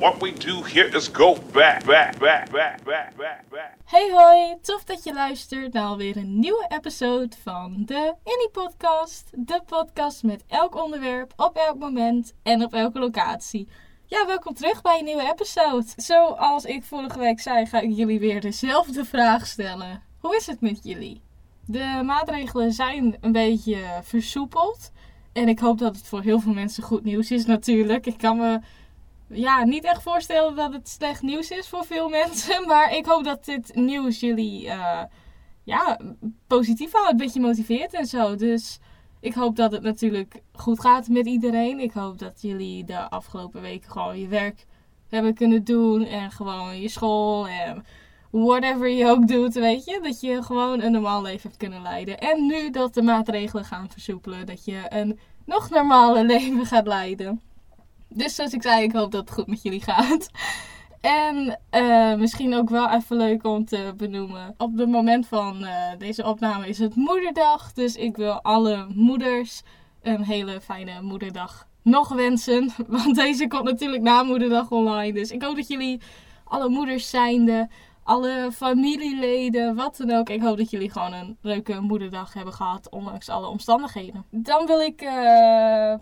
What we do here is go back, back, back, back, back, back. Hey hoi, tof dat je luistert naar alweer een nieuwe episode van de Indie Podcast. De podcast met elk onderwerp, op elk moment en op elke locatie. Ja, welkom terug bij een nieuwe episode. Zoals ik vorige week zei, ga ik jullie weer dezelfde vraag stellen. Hoe is het met jullie? De maatregelen zijn een beetje versoepeld. En ik hoop dat het voor heel veel mensen goed nieuws is natuurlijk. Ik kan me ja, niet echt voorstellen dat het slecht nieuws is voor veel mensen. Maar ik hoop dat dit nieuws jullie uh, ja, positief houdt. Een beetje motiveert en zo. Dus ik hoop dat het natuurlijk goed gaat met iedereen. Ik hoop dat jullie de afgelopen weken gewoon je werk hebben kunnen doen. En gewoon je school en whatever je ook doet, weet je. Dat je gewoon een normaal leven hebt kunnen leiden. En nu dat de maatregelen gaan versoepelen, dat je een nog normale leven gaat leiden. Dus zoals ik zei, ik hoop dat het goed met jullie gaat. En uh, misschien ook wel even leuk om te benoemen. Op het moment van uh, deze opname is het moederdag. Dus ik wil alle moeders een hele fijne moederdag nog wensen. Want deze komt natuurlijk na moederdag online. Dus ik hoop dat jullie alle moeders zijnde, alle familieleden, wat dan ook. Ik hoop dat jullie gewoon een leuke moederdag hebben gehad. Ondanks alle omstandigheden. Dan wil ik... Uh,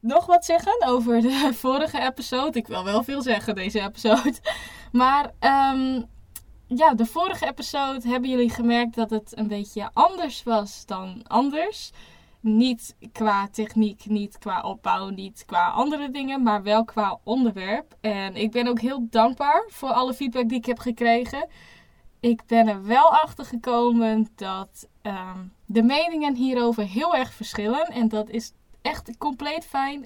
nog wat zeggen over de vorige episode. Ik wil wel veel zeggen, deze episode. Maar um, ja, de vorige episode hebben jullie gemerkt dat het een beetje anders was dan anders. Niet qua techniek, niet qua opbouw, niet qua andere dingen, maar wel qua onderwerp. En ik ben ook heel dankbaar voor alle feedback die ik heb gekregen. Ik ben er wel achter gekomen dat um, de meningen hierover heel erg verschillen. En dat is echt compleet fijn.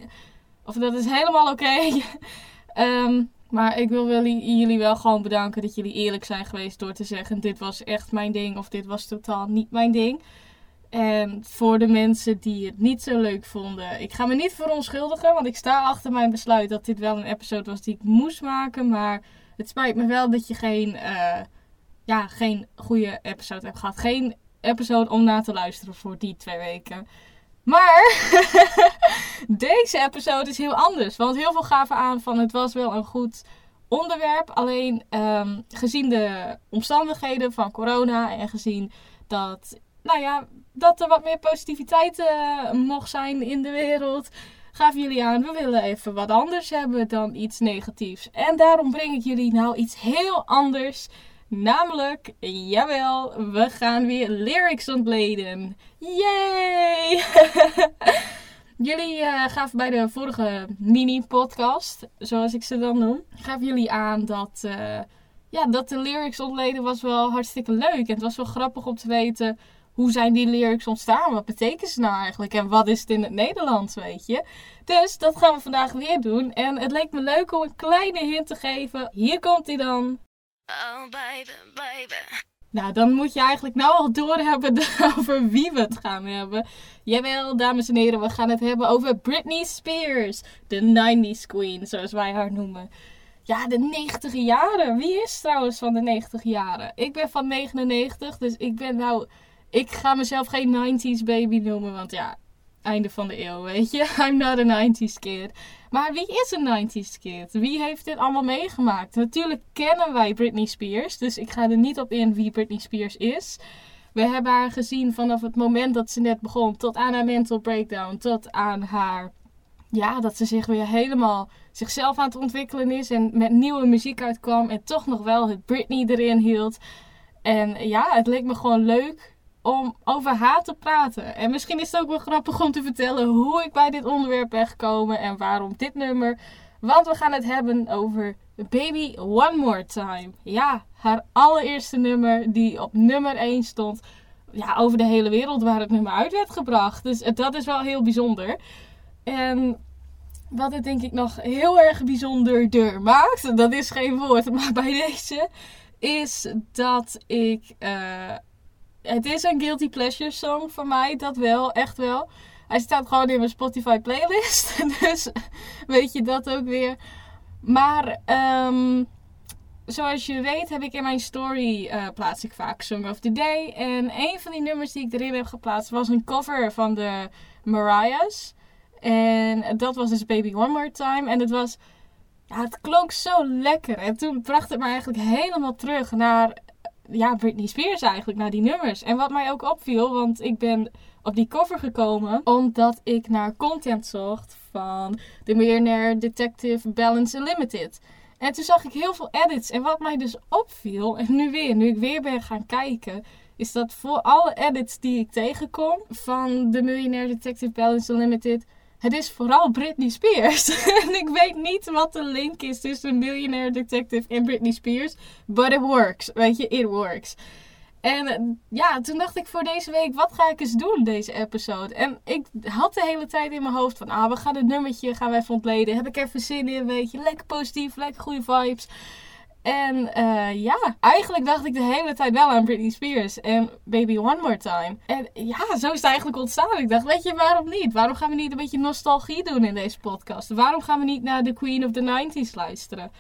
Of dat is helemaal oké. Um, maar ik wil jullie wel gewoon bedanken dat jullie eerlijk zijn geweest door te zeggen: dit was echt mijn ding of dit was totaal niet mijn ding. En voor de mensen die het niet zo leuk vonden, ik ga me niet verontschuldigen, want ik sta achter mijn besluit dat dit wel een episode was die ik moest maken. Maar het spijt me wel dat je geen, uh, ja, geen goede episode hebt gehad. Geen episode om na te luisteren voor die twee weken. Maar deze episode is heel anders. Want heel veel gaven aan van het was wel een goed onderwerp. Alleen um, gezien de omstandigheden van corona en gezien dat, nou ja, dat er wat meer positiviteit uh, mocht zijn in de wereld. Gaven jullie aan, we willen even wat anders hebben dan iets negatiefs. En daarom breng ik jullie nou iets heel anders. Namelijk, jawel, we gaan weer lyrics ontleden. Yay! jullie uh, gaven bij de vorige mini-podcast, zoals ik ze dan noem, gaven jullie aan dat, uh, ja, dat de lyrics ontleden was wel hartstikke leuk. En het was wel grappig om te weten hoe zijn die lyrics ontstaan? Wat betekenen ze nou eigenlijk? En wat is het in het Nederlands, weet je? Dus dat gaan we vandaag weer doen. En het leek me leuk om een kleine hint te geven. Hier komt hij dan. Oh, baby. Nou, dan moet je eigenlijk nou al doorhebben over wie we het gaan hebben. Jawel, dames en heren, we gaan het hebben over Britney Spears. De 90s queen, zoals wij haar noemen. Ja, de 90 jaren. Wie is trouwens van de 90 jaren? Ik ben van 99, dus ik ben nou... Ik ga mezelf geen 90s baby noemen, want ja, einde van de eeuw, weet je. I'm not a 90s kid. Maar wie is een 90s kid? Wie heeft dit allemaal meegemaakt? Natuurlijk kennen wij Britney Spears, dus ik ga er niet op in wie Britney Spears is. We hebben haar gezien vanaf het moment dat ze net begon, tot aan haar mental breakdown, tot aan haar, ja, dat ze zich weer helemaal zichzelf aan het ontwikkelen is en met nieuwe muziek uitkwam en toch nog wel het Britney erin hield. En ja, het leek me gewoon leuk om over haar te praten. En misschien is het ook wel grappig om te vertellen hoe ik bij dit onderwerp ben gekomen en waarom dit nummer. Want we gaan het hebben over Baby One More Time. Ja, haar allereerste nummer die op nummer 1 stond. Ja, over de hele wereld waar het nummer uit werd gebracht. Dus dat is wel heel bijzonder. En wat het denk ik nog heel erg bijzonderder maakt, dat is geen woord, maar bij deze, is dat ik uh, het is een guilty pleasure song voor mij, dat wel, echt wel. Hij staat gewoon in mijn Spotify playlist, dus weet je dat ook weer. Maar um, zoals je weet heb ik in mijn story uh, plaats ik vaak Song of the Day. En een van die nummers die ik erin heb geplaatst was een cover van de Mariah's. En dat was dus Baby One More Time. En het was ja, het klonk zo lekker. En toen bracht het me eigenlijk helemaal terug naar ja, Britney Spears eigenlijk, naar die nummers. En wat mij ook opviel, want ik ben op die cover gekomen omdat ik naar content zocht van de Millionaire Detective Balance Unlimited. En toen zag ik heel veel edits. En wat mij dus opviel, en nu weer, nu ik weer ben gaan kijken, is dat voor alle edits die ik tegenkom van de Millionaire Detective Balance Unlimited, het is vooral Britney Spears. en ik weet niet wat de link is tussen Millionaire Detective en Britney Spears, but it works. Weet je, it works. En ja, toen dacht ik voor deze week, wat ga ik eens doen, deze episode? En ik had de hele tijd in mijn hoofd van, ah, we gaan het nummertje, gaan we even ontleden. Heb ik even zin in, weet je, lekker positief, lekker goede vibes. En uh, ja, eigenlijk dacht ik de hele tijd wel aan Britney Spears en Baby One More Time. En ja, zo is het eigenlijk ontstaan. Ik dacht, weet je, waarom niet? Waarom gaan we niet een beetje nostalgie doen in deze podcast? Waarom gaan we niet naar de Queen of the 90s luisteren?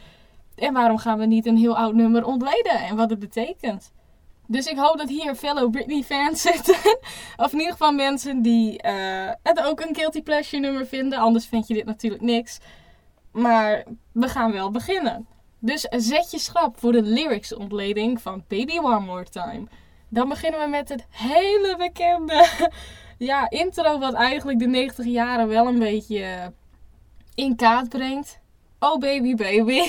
En waarom gaan we niet een heel oud nummer ontleden en wat het betekent? Dus ik hoop dat hier fellow Britney-fans zitten. of in ieder geval mensen die uh, het ook een guilty pleasure nummer vinden. Anders vind je dit natuurlijk niks. Maar we gaan wel beginnen. Dus zet je schrap voor de lyrics-ontleding van Baby One More Time. Dan beginnen we met het hele bekende ja, intro, wat eigenlijk de 90 jaren wel een beetje in kaart brengt. Oh baby baby.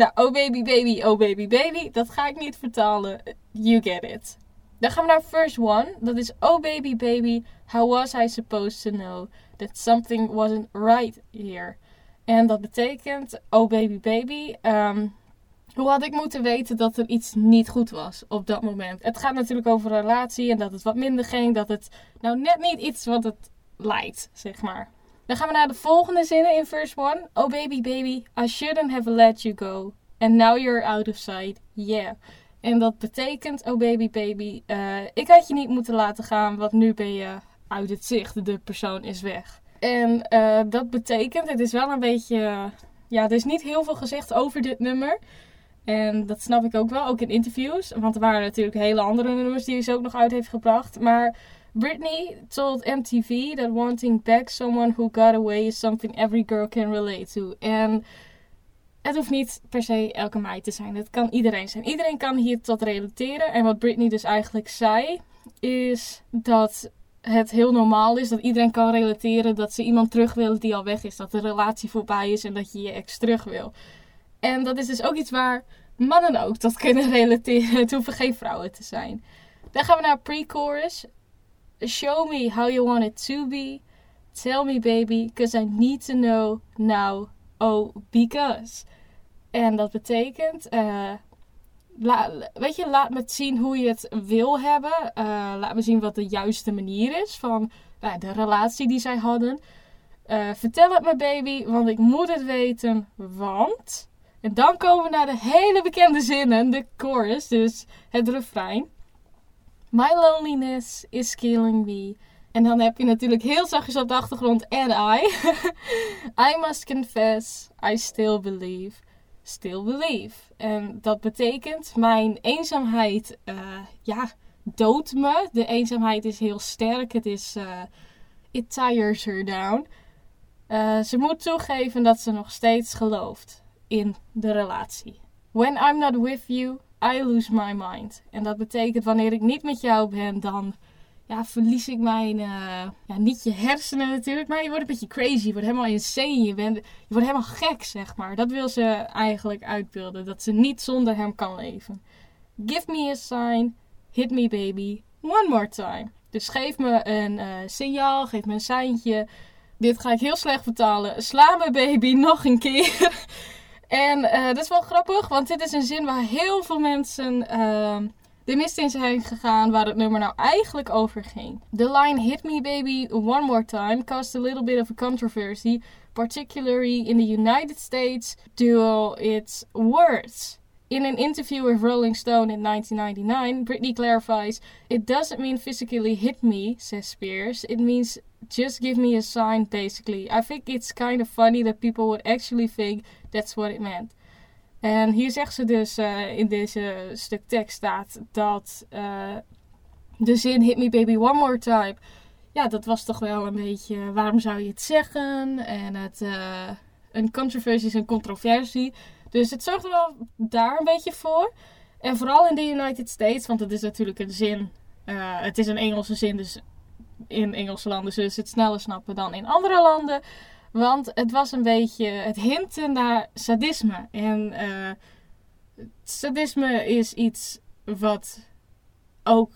nou, oh baby baby, oh baby baby. Dat ga ik niet vertalen. You get it. Dan gaan we naar first one. Dat is Oh baby baby, how was I supposed to know that something wasn't right here? En dat betekent, oh baby baby, ehm, hoe had ik moeten weten dat er iets niet goed was op dat moment? Het gaat natuurlijk over een relatie en dat het wat minder ging, dat het nou net niet iets wat het lijkt, zeg maar. Dan gaan we naar de volgende zinnen in verse 1. Oh baby baby, I shouldn't have let you go. And now you're out of sight, yeah. En dat betekent, oh baby baby, uh, ik had je niet moeten laten gaan, want nu ben je uit het zicht, de persoon is weg. En uh, dat betekent, het is wel een beetje. Ja, er is niet heel veel gezegd over dit nummer. En dat snap ik ook wel, ook in interviews. Want er waren natuurlijk hele andere nummers die ze ook nog uit heeft gebracht. Maar Britney told MTV that wanting back someone who got away is something every girl can relate to. En het hoeft niet per se elke meid te zijn. Het kan iedereen zijn. Iedereen kan hier tot relateren. En wat Britney dus eigenlijk zei, is dat het heel normaal is. Dat iedereen kan relateren dat ze iemand terug wil die al weg is. Dat de relatie voorbij is en dat je je ex terug wil. En dat is dus ook iets waar mannen ook tot kunnen relateren. Het hoeven geen vrouwen te zijn. Dan gaan we naar pre-chorus. Show me how you want it to be. Tell me baby, cause I need to know now. Oh, because. En dat betekent... Uh, weet je, laat me zien hoe je het wil hebben. Uh, laat me zien wat de juiste manier is van uh, de relatie die zij hadden. Uh, vertel het me, baby, want ik moet het weten. Want. En dan komen we naar de hele bekende zinnen, de chorus, dus het refrein. My loneliness is killing me. En dan heb je natuurlijk heel zachtjes op de achtergrond and I. I must confess, I still believe still believe. En dat betekent mijn eenzaamheid, uh, ja, doodt me. De eenzaamheid is heel sterk. Het is, uh, it tires her down. Uh, ze moet toegeven dat ze nog steeds gelooft in de relatie. When I'm not with you, I lose my mind. En dat betekent wanneer ik niet met jou ben, dan ja, verlies ik mijn, uh, ja, niet je hersenen natuurlijk, maar je wordt een beetje crazy, je wordt helemaal insane, je, bent, je wordt helemaal gek, zeg maar. Dat wil ze eigenlijk uitbeelden, dat ze niet zonder hem kan leven. Give me a sign, hit me baby, one more time. Dus geef me een uh, signaal, geef me een seintje. Dit ga ik heel slecht vertalen. Sla me baby nog een keer. en uh, dat is wel grappig, want dit is een zin waar heel veel mensen ehm, de mist in zijn gegaan waar het nummer nou eigenlijk over ging. The line Hit Me Baby One More Time caused a little bit of a controversy, particularly in the United States due its words. In an interview with Rolling Stone in 1999, Britney clarifies, It doesn't mean physically hit me, says Spears. It means just give me a sign, basically. I think it's kind of funny that people would actually think that's what it meant. En hier zegt ze dus uh, in deze stuk tekst staat dat uh, de zin Hit me baby one more time. Ja, dat was toch wel een beetje waarom zou je het zeggen? En het, uh, een controversie is een controversie. Dus het zorgt er wel daar een beetje voor. En vooral in de United States, want het is natuurlijk een zin. eh, het is een Engelse zin, dus in Engelse landen zullen ze het sneller snappen dan in andere landen. Want het was een beetje het hinten naar sadisme. En eh, sadisme is iets wat ook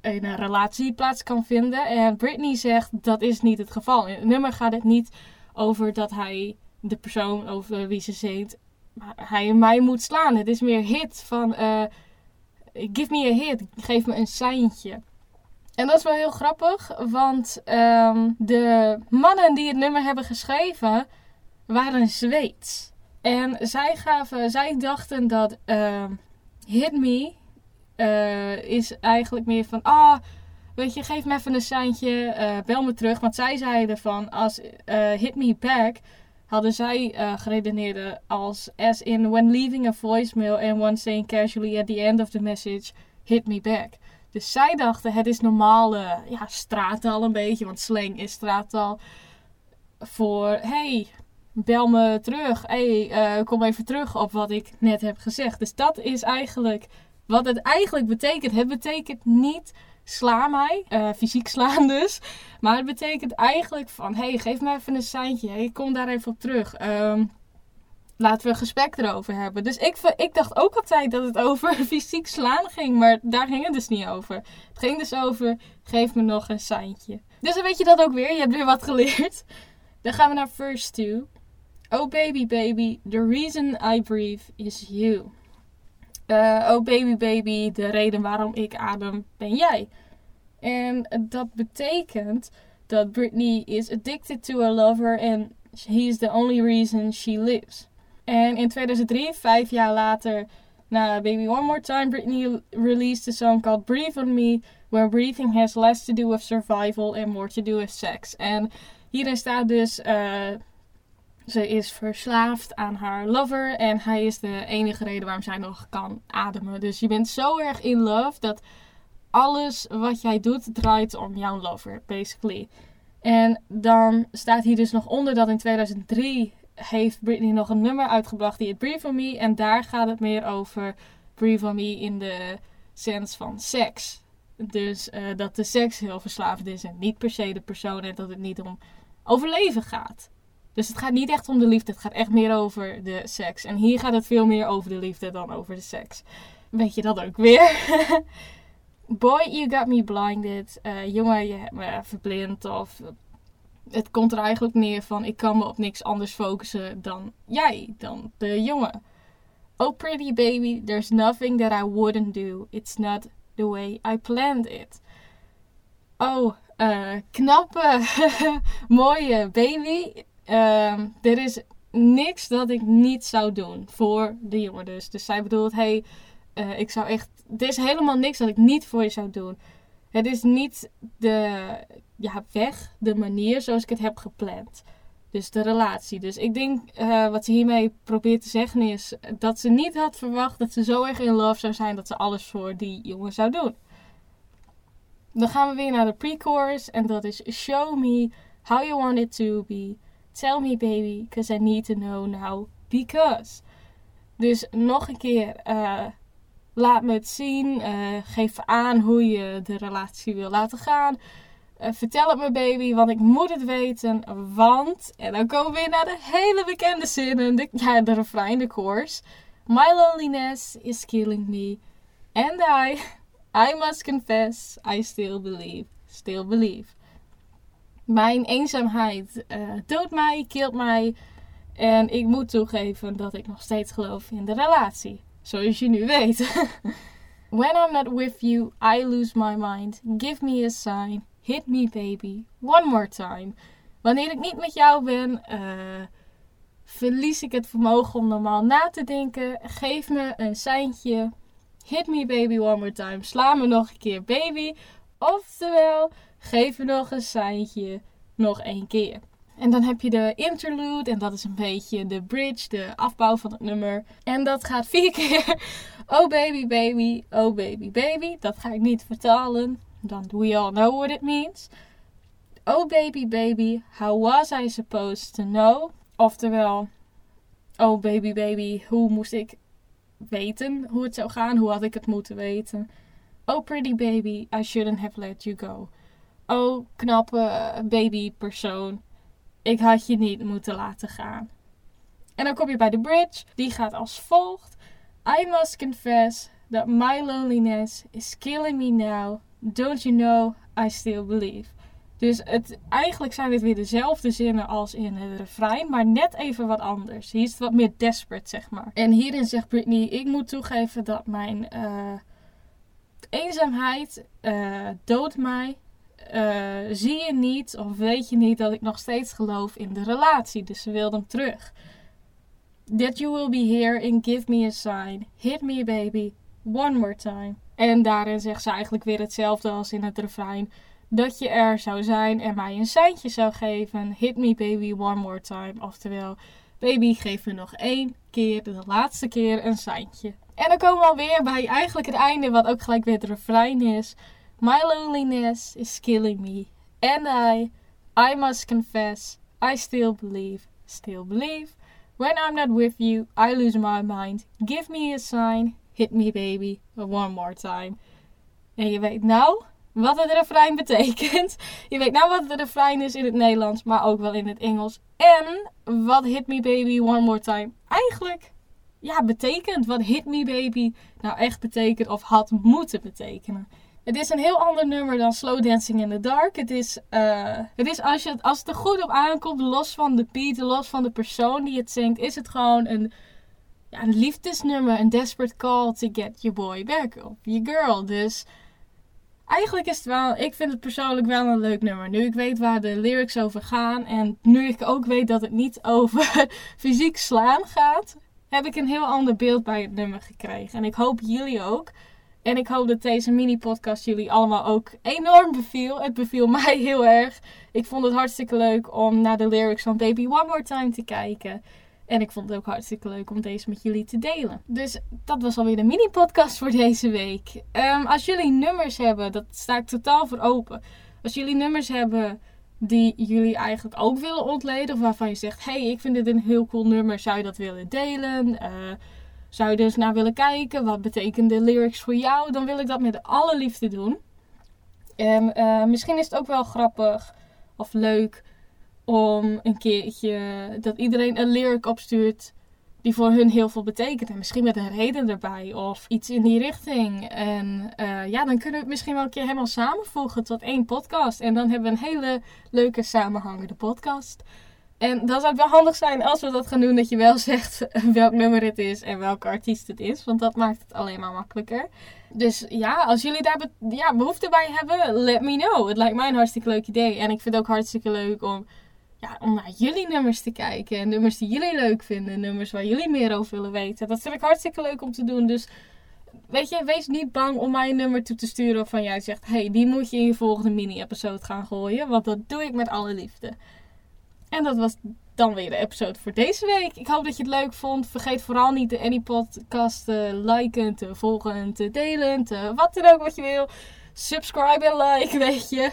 in een relatie plaats kan vinden. En Britney zegt dat is niet het geval. In het nummer gaat het niet over dat hij de persoon over wie ze zingt, hij mij moet slaan. Het is meer hit van eh, give me a hit, geef me een seintje. En dat is wel heel grappig, want ehm, de mannen die het nummer hebben geschreven waren Zweeds. En zij, gaven, zij dachten dat ehm, Hit Me eh, is eigenlijk meer van, ah, weet je, geef me even een seintje, eh, bel me terug. Want zij zeiden van, als eh, Hit Me Back, hadden zij geredeneerd als, as in, when leaving a voicemail and one saying casually at the end of the message, hit me back. Dus zij dachten, het is normale ja, straattaal een beetje, want slang is straattaal. Voor, hey, bel me terug. hey, eh, kom even terug op wat ik net heb gezegd. Dus dat is eigenlijk wat het eigenlijk betekent. Het betekent niet sla mij, eh, fysiek slaan dus. Maar het betekent eigenlijk van, hey, geef me even een seintje. Hey, kom daar even op terug. Ehm, laten we een gesprek erover hebben. Dus ik, ik dacht ook altijd dat het over fysiek slaan ging. Maar daar ging het dus niet over. Het ging dus over, geef me nog een seintje. Dus dan weet je dat ook weer. Je hebt weer wat geleerd. Dan gaan we naar verse 2. Oh baby baby, the reason I breathe is you. Eh, oh baby baby, de reden waarom ik adem ben jij. En dat betekent dat Britney is addicted to her lover and he is the only reason she lives. En in 2003, vijf jaar later, na Baby One More Time, Britney released a song called Breathe on Me, where breathing has less to do with survival and more to do with sex. En hierin staat dus, eh, ze is verslaafd aan haar lover en hij is de enige reden waarom zij nog kan ademen. Dus je bent zo erg in love dat alles wat jij doet draait om jouw lover, basically. En dan staat hier dus nog onder dat in 2003 heeft Britney nog een nummer uitgebracht die heet Breathe on Me. En daar gaat het meer over Breathe on Me in de sens van seks. Dus eh, dat de seks heel verslaafd is en niet per se de persoon en dat het niet om overleven gaat. Dus het gaat niet echt om de liefde, het gaat echt meer over de seks. En hier gaat het veel meer over de liefde dan over de seks. Weet je dat ook weer? Boy, you got me blinded. Eh, jongen, je hebt me verblind. Of het komt er eigenlijk neer van ik kan me op niks anders focussen dan jij, dan de jongen. Oh pretty baby, there's nothing that I wouldn't do. It's not the way I planned it. Oh, eh, knappe, mooie baby. Ehm, er is niks dat ik niet zou doen voor de jongen dus. Dus zij bedoelt, hey, eh, ik zou echt... Er is helemaal niks dat ik niet voor je zou doen. Het is niet de ja, weg, de manier zoals ik het heb gepland. Dus de relatie. Dus ik denk eh, wat ze hiermee probeert te zeggen is dat ze niet had verwacht dat ze zo erg in love zou zijn dat ze alles voor die jongen zou doen. Dan gaan we weer naar de pre-chorus en dat is Show me how you want it to be. Tell me baby, cause I need to know now because. Dus nog een keer, eh, laat me het zien. eh, geef aan hoe je de relatie wil laten gaan. Eh, vertel het me baby, want ik moet het weten. Want, en dan komen we weer naar de hele bekende zinnen. De, ja, de refrein, de chorus. My loneliness is killing me. And I, I must confess, I still believe, still believe. Mijn eenzaamheid eh doodt mij, kilt mij. En ik moet toegeven dat ik nog steeds geloof in de relatie. Zoals je nu weet. When I'm not with you, I lose my mind. Give me a sign. Hit me baby. One more time. Wanneer ik niet met jou ben, eh, verlies ik het vermogen om normaal na te denken. Geef me een seintje. Hit me baby one more time. Sla me nog een keer baby. Oftewel, geef me nog een seintje. Nog één keer. En dan heb je de interlude. En dat is een beetje de bridge, de afbouw van het nummer. En dat gaat vier keer. Oh baby baby, oh baby baby. Dat ga ik niet vertalen. Dan we all know what it means. Oh baby baby, how was I supposed to know? Oftewel, oh baby baby, hoe moest ik weten hoe het zou gaan? Hoe had ik het moeten weten? Oh pretty baby, I shouldn't have let you go. Oh knappe baby persoon, ik had je niet moeten laten gaan. En dan kom je bij de bridge, die gaat als volgt. I must confess that my loneliness is killing me now. Don't you know I still believe. Dus het, eigenlijk zijn het weer dezelfde zinnen als in het refrein, maar net even wat anders. Hier is het wat meer desperate, zeg maar. En hierin zegt Britney: Ik moet toegeven dat mijn uh, eenzaamheid uh, doodt mij. Uh, zie je niet of weet je niet dat ik nog steeds geloof in de relatie? Dus ze wil hem terug. That you will be here and give me a sign. Hit me, baby, one more time. En daarin zegt ze eigenlijk weer hetzelfde als in het refrein dat je er zou zijn en mij een seintje zou geven. Hit me baby one more time. Oftewel, baby geef me nog één keer, de laatste keer een seintje. En dan komen we alweer bij eigenlijk het einde, wat ook gelijk weer het refrein is. My loneliness is killing me. And I, I must confess, I still believe, still believe. When I'm not with you, I lose my mind. Give me a sign, hit me baby, one more time. En je weet nou, wat het refrein betekent. Je weet nou wat het refrein is in het Nederlands, maar ook wel in het Engels. En wat Hit Me Baby One More Time eigenlijk ja, betekent. Wat Hit Me Baby nou echt betekent of had moeten betekenen. Het is een heel ander nummer dan Slow Dancing in the Dark. Het is, uh, het is als, je, als het er goed op aankomt, los van de beat, los van de persoon die het zingt, is het gewoon een, ja, een liefdesnummer. Een desperate call to get your boy back, of your girl. Dus eigenlijk is het wel, ik vind het persoonlijk wel een leuk nummer. Nu ik weet waar de lyrics over gaan en nu ik ook weet dat het niet over fysiek slaan gaat, heb ik een heel ander beeld bij het nummer gekregen. En ik hoop jullie ook. En ik hoop dat deze mini-podcast jullie allemaal ook enorm beviel. Het beviel mij heel erg. Ik vond het hartstikke leuk om naar de lyrics van Baby One More Time te kijken. En ik vond het ook hartstikke leuk om deze met jullie te delen. Dus dat was alweer de mini-podcast voor deze week. Um, als jullie nummers hebben, dat sta ik totaal voor open. Als jullie nummers hebben die jullie eigenlijk ook willen ontleden. Of waarvan je zegt, hey, ik vind dit een heel cool nummer. Zou je dat willen delen? Uh, zou je dus naar willen kijken? Wat betekenen de lyrics voor jou? Dan wil ik dat met alle liefde doen. En uh, misschien is het ook wel grappig of leuk om een keertje dat iedereen een lyric opstuurt die voor hun heel veel betekent. En misschien met een reden erbij of iets in die richting. En uh, ja, dan kunnen we het misschien wel een keer helemaal samenvoegen tot één podcast. En dan hebben we een hele leuke samenhangende podcast. En dan zou het wel handig zijn als we dat gaan doen, dat je wel zegt welk nummer het is en welke artiest het is. Want dat maakt het alleen maar makkelijker. Dus ja, als jullie daar behoefte bij hebben, let me know. Het lijkt mij een hartstikke leuk idee. En ik vind het ook hartstikke leuk om ja, om naar jullie nummers te kijken. En nummers die jullie leuk vinden. Nummers waar jullie meer over willen weten. Dat vind ik hartstikke leuk om te doen. Dus weet je, wees niet bang om mij een nummer toe te sturen waarvan jij zegt: hey, die moet je in je volgende mini-episode gaan gooien. Want dat doe ik met alle liefde. En dat was dan weer de episode voor deze week. Ik hoop dat je het leuk vond. Vergeet vooral niet de Any Podcast te liken, te volgen, te delen, te wat dan ook wat je wil. Subscribe en like, weet je.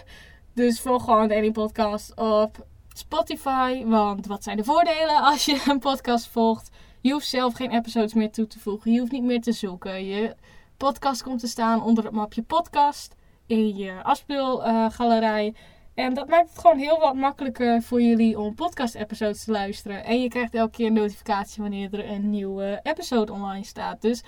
Dus volg gewoon de Any Podcast op Spotify. Want wat zijn de voordelen als je een podcast volgt? Je hoeft zelf geen episodes meer toe te voegen. Je hoeft niet meer te zoeken. Je podcast komt te staan onder het mapje podcast in je afspeelgalerij. En dat maakt het gewoon heel wat makkelijker voor jullie om podcast-episodes te luisteren. En je krijgt elke keer een notificatie wanneer er een nieuwe episode online staat. Dus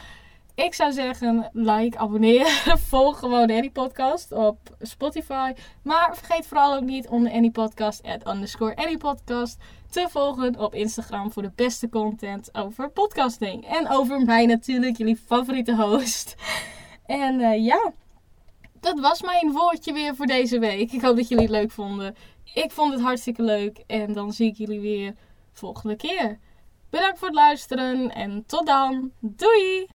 ik zou zeggen, like, abonneer, volg gewoon de Annie Podcast op Spotify. Maar vergeet vooral ook niet om de Annie Podcast, at underscore Annie Podcast, te volgen op Instagram voor de beste content over podcasting. En over mij natuurlijk, jullie favoriete host. En uh, ja, dat was mijn woordje weer voor deze week. Ik hoop dat jullie het leuk vonden. Ik vond het hartstikke leuk. En dan zie ik jullie weer volgende keer. Bedankt voor het luisteren en tot dan. Doei!